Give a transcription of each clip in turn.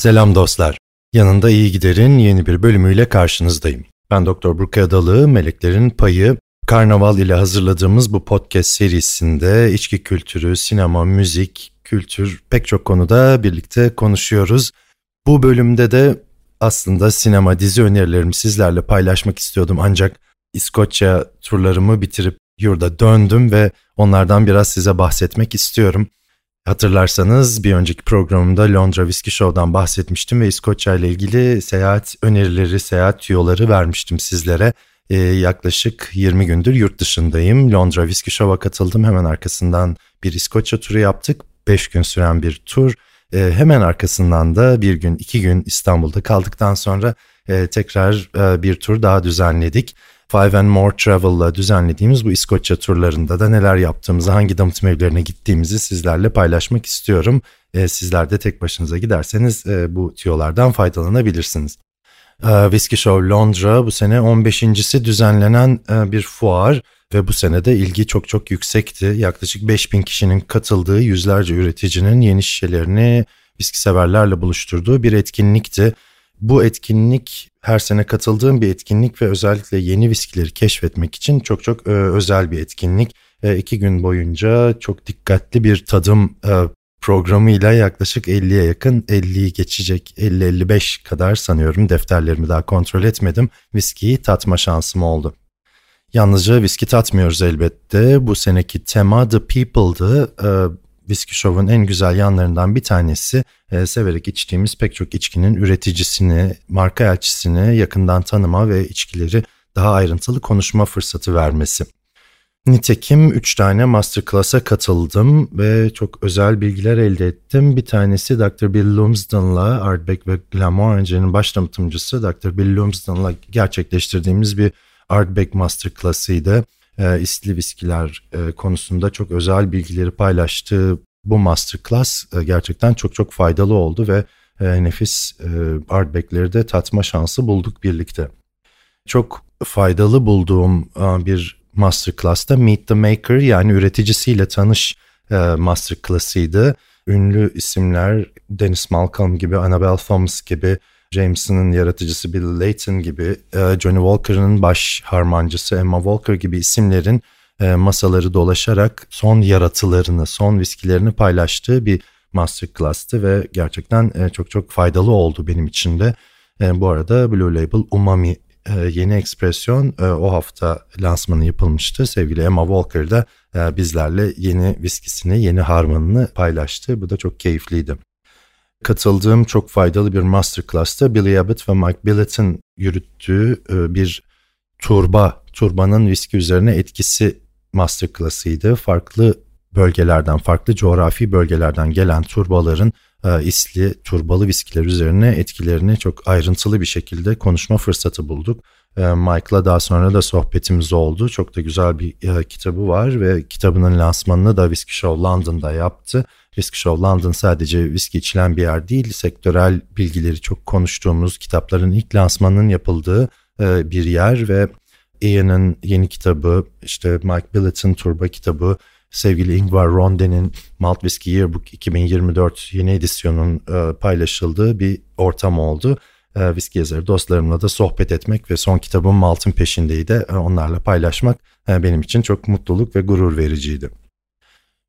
Selam dostlar. Yanında iyi giderin yeni bir bölümüyle karşınızdayım. Ben Doktor Burkay Adalı, Meleklerin Payı. Karnaval ile hazırladığımız bu podcast serisinde içki kültürü, sinema, müzik, kültür pek çok konuda birlikte konuşuyoruz. Bu bölümde de aslında sinema dizi önerilerimi sizlerle paylaşmak istiyordum ancak İskoçya turlarımı bitirip yurda döndüm ve onlardan biraz size bahsetmek istiyorum. Hatırlarsanız bir önceki programımda Londra Whiskey Show'dan bahsetmiştim ve İskoçya ile ilgili seyahat önerileri, seyahat tüyoları vermiştim sizlere. Ee, yaklaşık 20 gündür yurt dışındayım. Londra Whiskey Show'a katıldım. Hemen arkasından bir İskoçya turu yaptık. 5 gün süren bir tur. Ee, hemen arkasından da bir gün, iki gün İstanbul'da kaldıktan sonra e, tekrar e, bir tur daha düzenledik. Five and More Travel'la düzenlediğimiz bu İskoçya turlarında da neler yaptığımızı, hangi damıtım evlerine gittiğimizi sizlerle paylaşmak istiyorum. E, sizler de tek başınıza giderseniz e, bu tiyolardan faydalanabilirsiniz. E, Whiskey Show Londra bu sene 15.si düzenlenen e, bir fuar ve bu sene de ilgi çok çok yüksekti. Yaklaşık 5000 kişinin katıldığı yüzlerce üreticinin yeni şişelerini viski severlerle buluşturduğu bir etkinlikti. Bu etkinlik her sene katıldığım bir etkinlik ve özellikle yeni viskileri keşfetmek için çok çok e, özel bir etkinlik. E, iki gün boyunca çok dikkatli bir tadım e, programıyla yaklaşık 50'ye yakın 50'yi geçecek 50-55 kadar sanıyorum defterlerimi daha kontrol etmedim. Viskiyi tatma şansım oldu. Yalnızca viski tatmıyoruz elbette. Bu seneki tema The People'dı. E, Whiskey Show'un en güzel yanlarından bir tanesi e, severek içtiğimiz pek çok içkinin üreticisini, marka elçisini yakından tanıma ve içkileri daha ayrıntılı konuşma fırsatı vermesi. Nitekim 3 tane masterclass'a katıldım ve çok özel bilgiler elde ettim. Bir tanesi Dr. Bill Lumsden'la Ardbeg ve Glenmorangie'nin baş tanıtımcısı Dr. Bill Lumsden'la gerçekleştirdiğimiz bir Ardbeg masterclass'ıydı e, isli viskiler e, konusunda çok özel bilgileri paylaştığı bu masterclass e, gerçekten çok çok faydalı oldu ve e, nefis e, Ardbeg'leri de tatma şansı bulduk birlikte. Çok faydalı bulduğum bir masterclass'ta Meet the Maker yani üreticisiyle tanış masterclass'ıydı. Ünlü isimler Dennis Malcolm gibi, Annabelle Thomas gibi, Jameson'ın yaratıcısı Bill Layton gibi, Johnny Walker'ın baş harmancısı Emma Walker gibi isimlerin masaları dolaşarak son yaratılarını, son viskilerini paylaştığı bir masterclass'tı ve gerçekten e, çok çok faydalı oldu benim için de. Bu arada Blue Label Umami yeni ekspresyon o hafta lansmanı yapılmıştı. Sevgili Emma Walker da bizlerle yeni viskisini, yeni harmanını paylaştı. Bu da çok keyifliydi. Katıldığım çok faydalı bir masterclass'ta Billy Abbott ve Mike Billett'in yürüttüğü e, bir turba, turbanın viski üzerine etkisi masterclass'ıydı. Farklı bölgelerden, farklı coğrafi bölgelerden gelen turbaların e, isli, turbalı viskiler üzerine etkilerini çok ayrıntılı bir şekilde konuşma fırsatı bulduk. E, Mike'la daha sonra da sohbetimiz oldu. Çok da güzel bir kitabı var ve kitabının lansmanını da Whiskey Show London'da yaptı. Whisky Show London sadece viski içilen bir yer değil, sektörel bilgileri çok konuştuğumuz kitapların ilk lansmanının yapıldığı e, bir yer ve Ian'ın yeni kitabı, işte Mike Billett'in Turba kitabı, sevgili Ingvar Ronde'nin Malt Whiskey Yearbook 2024 yeni edisyonun e, paylaşıldığı bir ortam oldu. E, whisky yazarı dostlarımla da sohbet etmek ve son kitabım Malt'ın peşindeydi. onlarla paylaşmak benim için çok mutluluk ve gurur vericiydi.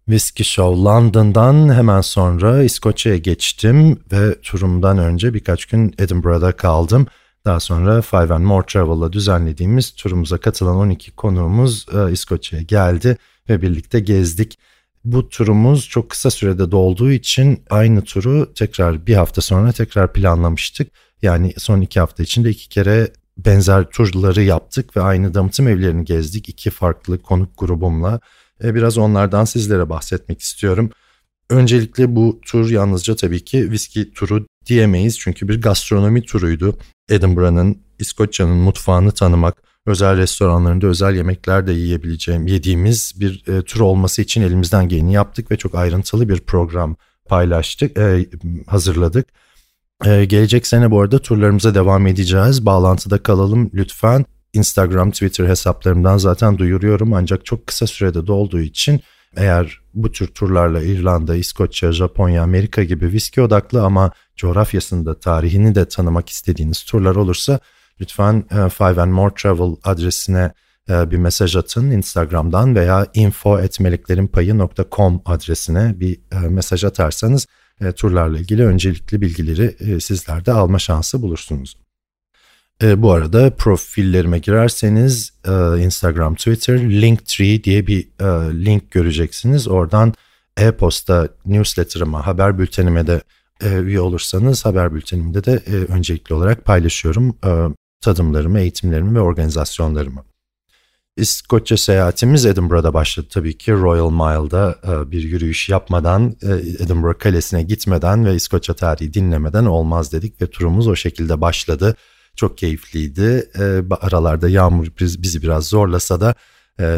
Whiskey Show London'dan hemen sonra İskoçya'ya geçtim ve turumdan önce birkaç gün Edinburgh'da kaldım. Daha sonra Five and More Travel'la düzenlediğimiz turumuza katılan 12 konuğumuz e, İskoçya'ya geldi ve birlikte gezdik. Bu turumuz çok kısa sürede dolduğu için aynı turu tekrar bir hafta sonra tekrar planlamıştık. Yani son iki hafta içinde iki kere benzer turları yaptık ve aynı damıtım evlerini gezdik iki farklı konuk grubumla. E, biraz onlardan sizlere bahsetmek istiyorum. Öncelikle bu tur yalnızca tabii ki viski turu diyemeyiz çünkü bir gastronomi turuydu. Edinburgh'ın, İskoçya'nın mutfağını tanımak, özel restoranlarında özel yemekler de yiyebileceğim, yediğimiz bir e, tur olması için elimizden geleni yaptık ve çok ayrıntılı bir program paylaştık, e, hazırladık. E, gelecek sene bu arada turlarımıza devam edeceğiz. Bağlantıda kalalım lütfen. Instagram, Twitter hesaplarımdan zaten duyuruyorum ancak çok kısa sürede dolduğu için Eğer bu tür turlarla İrlanda, İskoçya, Japonya, Amerika gibi viski odaklı ama coğrafyasında tarihini de tanımak istediğiniz turlar olursa lütfen e, Five and More Travel adresine e, bir mesaj atın Instagram'dan veya info.meleklerinpayı.com adresine bir e, mesaj atarsanız turlarla ilgili öncelikli bilgileri sizler de alma şansı bulursunuz. bu arada profillerime girerseniz Instagram, Twitter, Linktree diye bir link göreceksiniz. Oradan e-posta newsletter'ıma, haber bültenime de üye olursanız haber bültenimde de öncelikli olarak paylaşıyorum tadımlarımı, eğitimlerimi ve organizasyonlarımı. İskoçya seyahatimiz Edinburgh'da başladı tabii ki. Royal Mile'da e, bir yürüyüş yapmadan, e, Edinburgh Kalesi'ne gitmeden ve İskoçya tarihi dinlemeden olmaz dedik ve turumuz o şekilde başladı. Çok keyifliydi. E, aralarda yağmur bizi biraz zorlasa da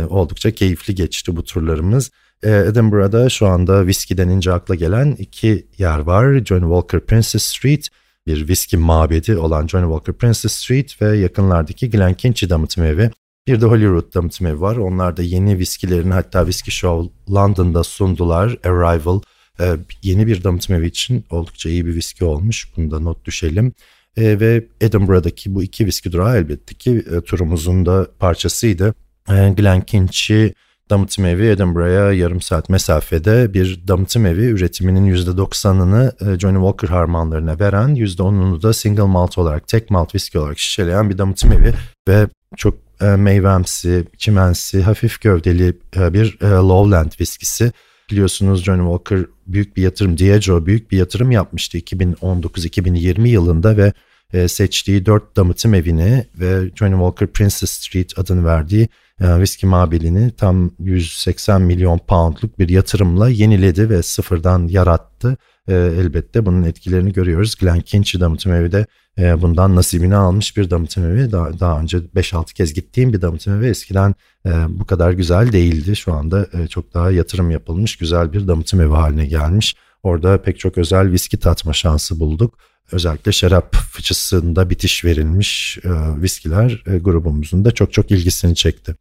oldukça keyifli geçti bu turlarımız. Edinburgh'da şu anda viski denince akla gelen iki yer var. John Walker Princess Street bir viski mabedi olan Johnny Walker Princess Street ve yakınlardaki Glenkinchie damıtım evi. Bir de Holyrood damıtım evi var. Onlar da yeni viskilerini hatta Whisky Show London'da sundular. Arrival e, yeni bir damıtım evi için oldukça iyi bir viski olmuş. Bunu da not düşelim. E, ve Edinburgh'daki bu iki viski durağı elbette ki e, turumuzun da parçasıydı. Glenkinchie damıtım evi Edinburgh'a yarım saat mesafede bir damıtım evi üretiminin %90'ını e, Johnny Walker harmanlarına veren %10'unu da single malt olarak tek malt whisky olarak şişeleyen bir damıtım evi ve çok e, meyvemsi, çimensi, hafif gövdeli e, bir lowland viskisi. Biliyorsunuz Johnny Walker büyük bir yatırım, Diageo büyük bir yatırım yapmıştı 2019-2020 yılında ve seçtiği dört damıtım evini ve Johnny Walker Princess Street adını verdiği viski mabelini tam 180 milyon poundluk bir yatırımla yeniledi ve sıfırdan yarattı. E, elbette bunun etkilerini görüyoruz. Glen Kinch'i damıtım evi de e, bundan nasibini almış bir damıtım evi. Daha, daha önce 5-6 kez gittiğim bir damıtım evi eskiden e, bu kadar güzel değildi. Şu anda e, çok daha yatırım yapılmış güzel bir damıtım evi haline gelmiş. Orada pek çok özel viski tatma şansı bulduk. Özellikle şarap fıçısında bitiş verilmiş e, viskiler e, grubumuzun da çok çok ilgisini çekti.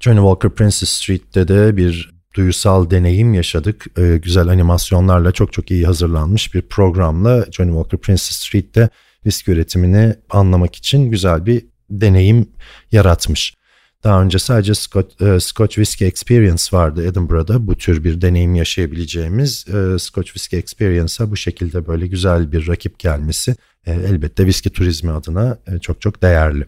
Johnny Walker Princess Street'te de bir duyusal deneyim yaşadık. E, güzel animasyonlarla çok çok iyi hazırlanmış bir programla Johnny Walker Princess Street'te viski üretimini anlamak için güzel bir deneyim yaratmış. Daha önce sadece Scotch, e, Scotch Whisky Experience vardı Edinburgh'da. Bu tür bir deneyim yaşayabileceğimiz e, Scotch Whisky Experience'a bu şekilde böyle güzel bir rakip gelmesi e, elbette viski turizmi adına e, çok çok değerli.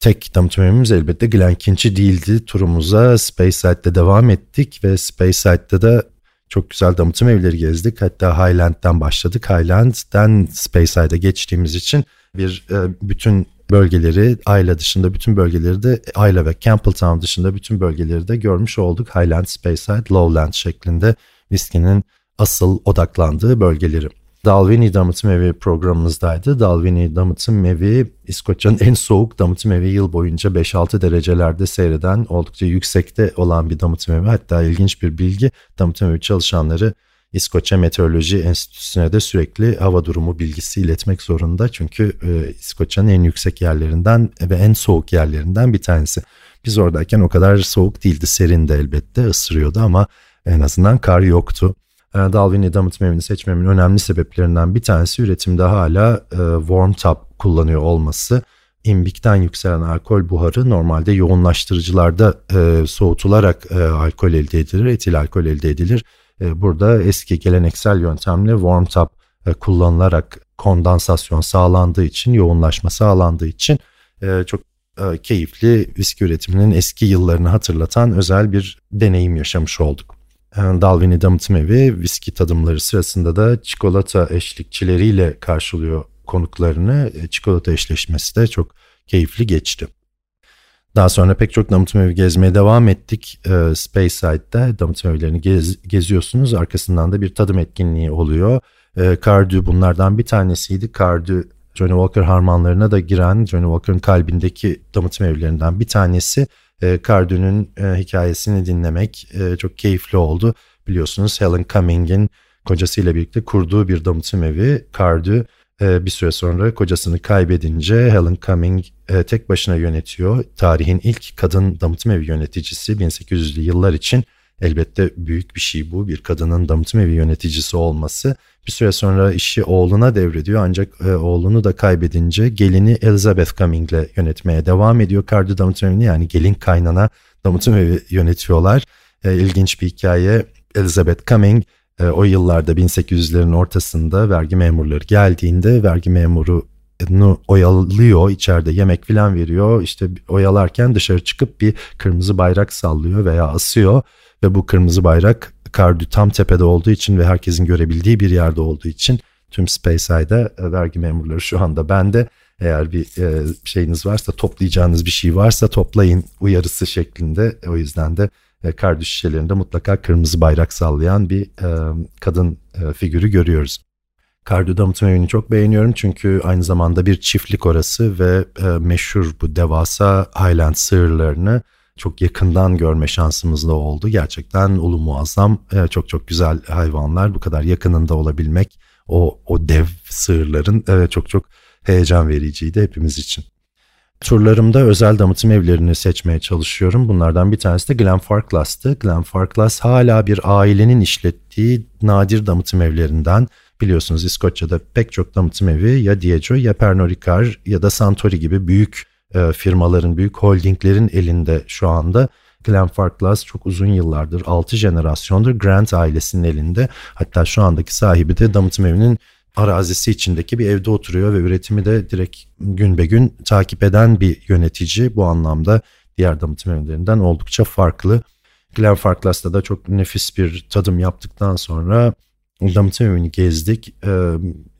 Tek damıtmamız elbette Glenkinch'i değildi. Turumuza Spaceside'de devam ettik ve Spaceside'de de çok güzel damıtım evleri gezdik. Hatta Highland'den başladık. Highland'den Spaceside'a geçtiğimiz için bir e, bütün bölgeleri Ayla dışında bütün bölgeleri de Ayla ve Campbelltown dışında bütün bölgeleri de görmüş olduk. Highland, Speyside, Lowland şeklinde viskinin asıl odaklandığı bölgeleri. Dalwhinnie Damıtım Evi programımızdaydı. Dalwhinnie Damıtım Evi İskoçya'nın en soğuk damıtım evi yıl boyunca 5-6 derecelerde seyreden oldukça yüksekte olan bir damıtım evi. Hatta ilginç bir bilgi damıtım evi çalışanları İskoçya Meteoroloji Enstitüsü'ne de sürekli hava durumu bilgisi iletmek zorunda. Çünkü e, İskoçya'nın en yüksek yerlerinden ve en soğuk yerlerinden bir tanesi. Biz oradayken o kadar soğuk değildi, serindi elbette, ısırıyordu ama en azından kar yoktu. E, Dalwhinnie damıtım evini seçmemin önemli sebeplerinden bir tanesi üretimde hala e, warm top kullanıyor olması. İmbikten yükselen alkol buharı normalde yoğunlaştırıcılarda e, soğutularak e, alkol elde edilir, etil alkol elde edilir burada eski geleneksel yöntemle warm top e, kullanılarak kondansasyon sağlandığı için, yoğunlaşma sağlandığı için e, çok keyifli viski üretiminin eski yıllarını hatırlatan özel bir deneyim yaşamış olduk. Dalwhinnie Damıtım Evi viski tadımları sırasında da çikolata eşlikçileriyle karşılıyor konuklarını. Çikolata eşleşmesi de çok keyifli geçti. Daha sonra pek çok damıtım evi gezmeye devam ettik. E, Space Side'da damıtım evlerini gez, geziyorsunuz. Arkasından da bir tadım etkinliği oluyor. E, Cardew bunlardan bir tanesiydi. Cardew Johnny Walker harmanlarına da giren Johnny Walker'ın kalbindeki damıtım evlerinden bir tanesi. E, Cardew'nun e, hikayesini dinlemek e, çok keyifli oldu. Biliyorsunuz Helen Cumming'in kocasıyla birlikte kurduğu bir damıtım evi ee, bir süre sonra kocasını kaybedince Helen Cumming e, tek başına yönetiyor. Tarihin ilk kadın damıtım evi yöneticisi 1800'lü yıllar için Elbette büyük bir şey bu. Bir kadının damıtım evi yöneticisi olması. Bir süre sonra işi oğluna devrediyor ancak e, oğlunu da kaybedince gelini Elizabeth Cumming'le yönetmeye devam ediyor. Kardı damıtım evini yani gelin kaynana damıtım evi yönetiyorlar. E, ilginç bir hikaye. Elizabeth Cumming e, o yıllarda 1800'lerin ortasında vergi memurları geldiğinde vergi memuru oyalıyor içeride yemek filan veriyor. İşte oyalarken dışarı çıkıp bir kırmızı bayrak sallıyor veya asıyor. Ve bu kırmızı bayrak Kardü tam tepede olduğu için ve herkesin görebildiği bir yerde olduğu için tüm Spaceside'a e, vergi memurları şu anda bende. Eğer bir e, şeyiniz varsa toplayacağınız bir şey varsa toplayın uyarısı şeklinde. O yüzden de e, Kardü şişelerinde mutlaka kırmızı bayrak sallayan bir e, kadın e, figürü görüyoruz. Kardio damıtım evini çok beğeniyorum çünkü aynı zamanda bir çiftlik orası ve e, meşhur bu devasa Highland sığırlarını çok yakından görme şansımız da oldu. Gerçekten ulu muazzam e, çok çok güzel hayvanlar bu kadar yakınında olabilmek o, o dev sığırların e, çok çok heyecan vericiydi hepimiz için. Turlarımda özel damıtım evlerini seçmeye çalışıyorum. Bunlardan bir tanesi de Glenfarclas'tı. Glenfarclas hala bir ailenin işlettiği nadir damıtım evlerinden. Biliyorsunuz İskoçya'da pek çok damıtım evi ya Diageo ya Pernod Ricard ya da Santori gibi büyük e, firmaların, büyük holdinglerin elinde şu anda. Glenfarclas çok uzun yıllardır, 6 jenerasyondur Grant ailesinin elinde. Hatta şu andaki sahibi de damıtım evinin arazisi içindeki bir evde oturuyor ve üretimi de direkt gün be gün takip eden bir yönetici. Bu anlamda diğer damıtım evlerinden oldukça farklı. Glenfarclas'ta da çok nefis bir tadım yaptıktan sonra damıtım evini gezdik. E,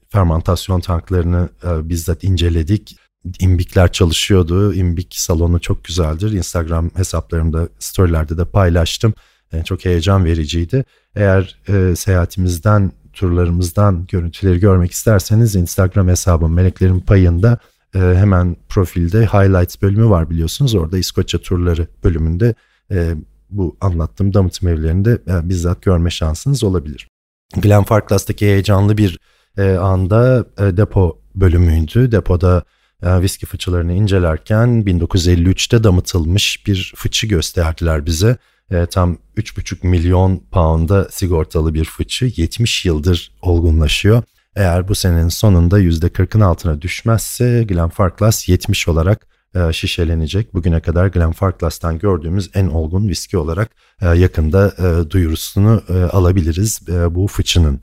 fermentasyon tanklarını e, bizzat inceledik. İmbikler çalışıyordu. İmbik salonu çok güzeldir. Instagram hesaplarımda, storylerde de paylaştım. E, çok heyecan vericiydi. Eğer e, seyahatimizden, turlarımızdan görüntüleri görmek isterseniz Instagram hesabım Meleklerin Payı'nda e, hemen profilde highlights bölümü var biliyorsunuz. Orada İskoçya turları bölümünde e, bu anlattığım damıtım evlerinde e, bizzat görme şansınız olabilir. Glenfarclas'taki heyecanlı bir e, anda e, depo bölümüydü. Depoda e, viski fıçılarını incelerken 1953'te damıtılmış bir fıçı gösterdiler bize. E, tam 3,5 milyon pound'a sigortalı bir fıçı 70 yıldır olgunlaşıyor. Eğer bu senenin sonunda %40'ın altına düşmezse Glenfarclas 70 olarak e, şişelenecek. Bugüne kadar Glenfarclas'tan gördüğümüz en olgun viski olarak e, yakında e, duyurusunu alabiliriz bu fıçının.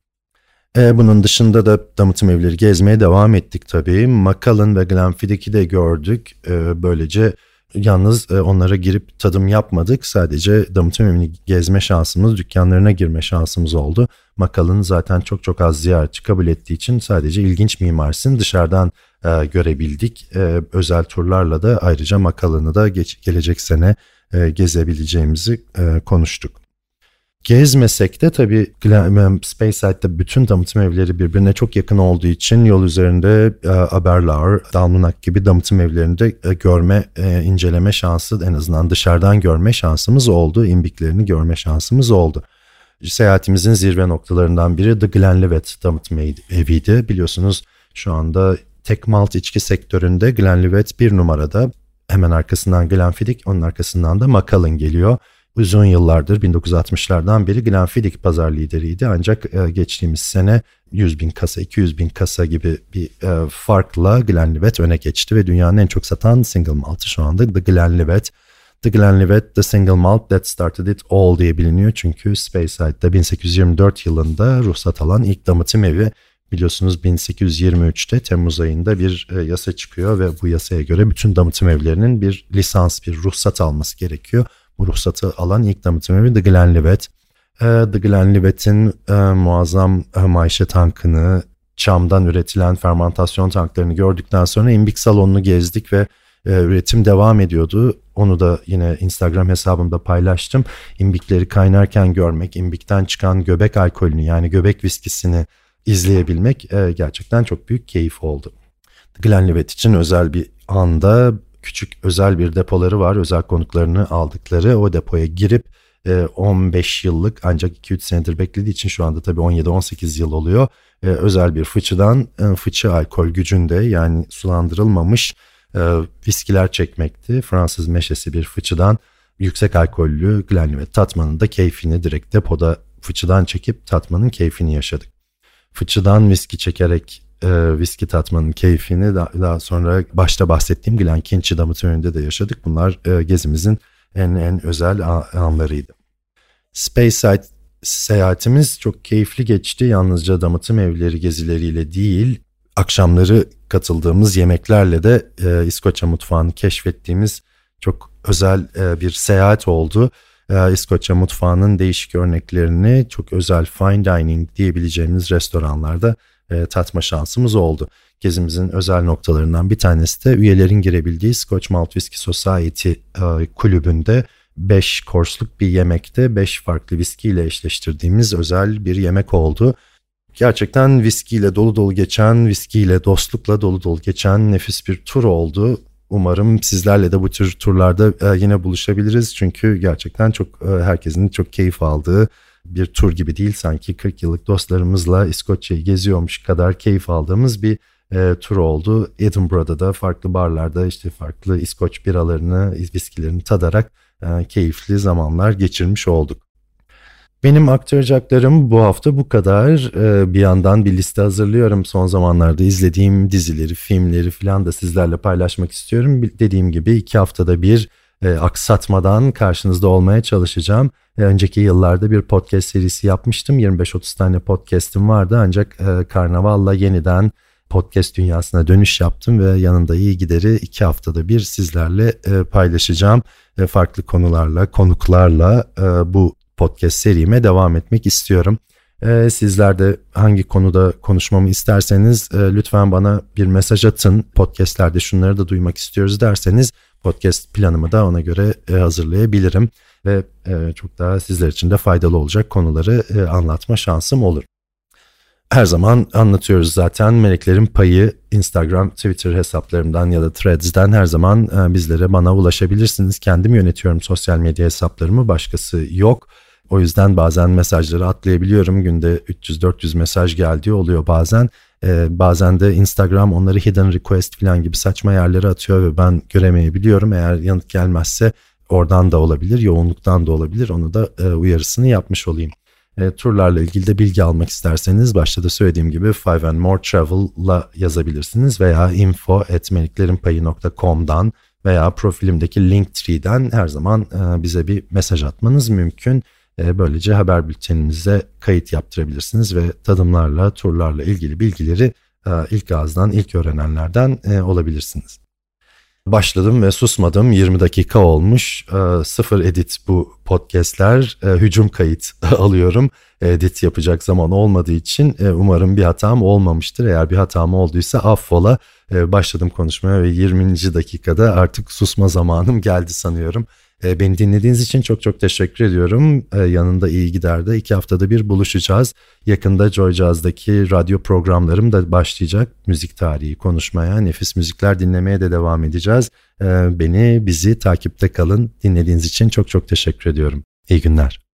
Bunun dışında da damıtım evleri gezmeye devam ettik tabii. Macallan ve Glenfiddich'i de gördük. Böylece yalnız onlara girip tadım yapmadık. Sadece damıtım evini gezme şansımız, dükkanlarına girme şansımız oldu. Macallan zaten çok çok az ziyaretçi kabul ettiği için sadece ilginç mimarisini dışarıdan e, görebildik. E, özel turlarla da ayrıca makalını da geç, gelecek sene e, gezebileceğimizi e, konuştuk. Gezmesek de tabii Spaceside'de bütün damıtım evleri birbirine çok yakın olduğu için yol üzerinde e, Aberlour, Dalmunak gibi damıtım evlerinde e, görme, e, inceleme şansı en azından dışarıdan görme şansımız oldu. İmbiklerini görme şansımız oldu. Seyahatimizin zirve noktalarından biri The Glenlivet damıtım eviydi. Biliyorsunuz şu anda tek malt içki sektöründe Glenlivet bir numarada. Hemen arkasından Glenfiddich, onun arkasından da Macallan geliyor. Uzun yıllardır 1960'lardan beri Glenfiddich pazar lideriydi ancak e, geçtiğimiz sene 100 bin kasa, 200 bin kasa gibi bir e, farkla Glenlivet öne geçti ve dünyanın en çok satan single maltı şu anda The Glenlivet. The Glenlivet, The Single Malt That Started It All diye biliniyor çünkü Spaceside'da 1824 yılında ruhsat alan ilk damıtım evi Biliyorsunuz 1823'te Temmuz ayında bir e, yasa çıkıyor ve bu yasaya göre bütün damıtım evlerinin bir lisans, bir ruhsat alması gerekiyor. Bu ruhsatı alan ilk damıtım evi The Glenlivet. E, The Glenlivet'in e, muazzam maişe tankını, çamdan üretilen fermentasyon tanklarını gördükten sonra imbik salonunu gezdik ve üretim devam ediyordu. Onu da yine Instagram hesabımda paylaştım. İmbikleri kaynarken görmek, imbikten çıkan göbek alkolünü yani göbek viskisini izleyebilmek e, gerçekten çok büyük keyif oldu. Glenlivet için özel bir anda küçük özel bir depoları var. Özel konuklarını aldıkları o depoya girip 15 e, yıllık ancak 2-3 senedir beklediği için şu anda tabii 17-18 yıl oluyor. E, özel bir fıçıdan fıçı alkol gücünde yani sulandırılmamış viskiler çekmekti. Fransız meşesi bir fıçıdan yüksek alkollü Glenlivet tatmanın da keyfini direkt depoda fıçıdan çekip tatmanın keyfini yaşadık. Fıçıdan viski çekerek e, viski tatmanın keyfini daha, daha sonra başta bahsettiğim Glenkinch'i damıtı önünde de yaşadık. Bunlar e, gezimizin en en özel anlarıydı. Speyside seyahatimiz çok keyifli geçti. Yalnızca damıtım evleri gezileriyle değil, akşamları katıldığımız yemeklerle de e, İskoçya mutfağını keşfettiğimiz çok özel e, bir seyahat oldu. E, İskoçya mutfağının değişik örneklerini çok özel fine dining diyebileceğimiz restoranlarda e, tatma şansımız oldu. Gezimizin özel noktalarından bir tanesi de üyelerin girebildiği Scotch Malt Whisky Society e, kulübünde 5 korsluk bir yemekte 5 farklı viski ile eşleştirdiğimiz özel bir yemek oldu. Gerçekten viskiyle dolu dolu geçen, viskiyle dostlukla dolu dolu geçen nefis bir tur oldu. Umarım sizlerle de bu tür turlarda e, yine buluşabiliriz. Çünkü gerçekten çok e, herkesin çok keyif aldığı bir tur gibi değil. Sanki 40 yıllık dostlarımızla İskoçya'yı geziyormuş kadar keyif aldığımız bir e, tur oldu. Edinburgh'da da farklı barlarda işte farklı İskoç biralarını, viskilerini tadarak e, keyifli zamanlar geçirmiş olduk. Benim aktaracaklarım bu hafta bu kadar. Ee, bir yandan bir liste hazırlıyorum. Son zamanlarda izlediğim dizileri, filmleri falan da sizlerle paylaşmak istiyorum. Dediğim gibi iki haftada bir e, aksatmadan karşınızda olmaya çalışacağım. E, önceki yıllarda bir podcast serisi yapmıştım. 25-30 tane podcast'im vardı ancak e, Karnaval'la yeniden podcast dünyasına dönüş yaptım ve yanında iyi gideri iki haftada bir sizlerle paylaşacağım. Farklı konularla, konuklarla bu podcast serime devam etmek istiyorum. Ee, sizler de hangi konuda konuşmamı isterseniz e, lütfen bana bir mesaj atın. Podcastlerde şunları da duymak istiyoruz derseniz podcast planımı da ona göre e, hazırlayabilirim. Ve e, çok daha sizler için de faydalı olacak konuları e, anlatma şansım olur. Her zaman anlatıyoruz zaten Meleklerin Payı Instagram, Twitter hesaplarımdan ya da Threads'den her zaman bizlere bana ulaşabilirsiniz. Kendim yönetiyorum sosyal medya hesaplarımı başkası yok. O yüzden bazen mesajları atlayabiliyorum. Günde 300-400 mesaj geldiği oluyor bazen. Ee, bazen de Instagram onları hidden request falan gibi saçma yerlere atıyor ve ben göremeyebiliyorum. Eğer yanıt gelmezse oradan da olabilir, yoğunluktan da olabilir. Onu da e, uyarısını yapmış olayım. E, turlarla ilgili de bilgi almak isterseniz başta da söylediğim gibi Five and More Travel'la yazabilirsiniz veya info info.meliklerinpayı.com'dan veya profilimdeki Linktree'den her zaman e, bize bir mesaj atmanız mümkün. E, böylece haber bülteninize kayıt yaptırabilirsiniz ve tadımlarla, turlarla ilgili bilgileri e, ilk ağızdan, ilk öğrenenlerden e, olabilirsiniz. Başladım ve susmadım. 20 dakika olmuş. Sıfır edit bu podcastler. Hücum kayıt alıyorum. Edit yapacak zaman olmadığı için umarım bir hatam olmamıştır. Eğer bir hatam olduysa affola. Başladım konuşmaya ve 20. dakikada artık susma zamanım geldi sanıyorum. E, beni dinlediğiniz için çok çok teşekkür ediyorum. E, yanında iyi gider iki haftada bir buluşacağız. Yakında Joy Jazz'daki radyo programlarım da başlayacak. Müzik tarihi konuşmaya, nefis müzikler dinlemeye de devam edeceğiz. E, beni, bizi takipte kalın. Dinlediğiniz için çok çok teşekkür ediyorum. İyi günler.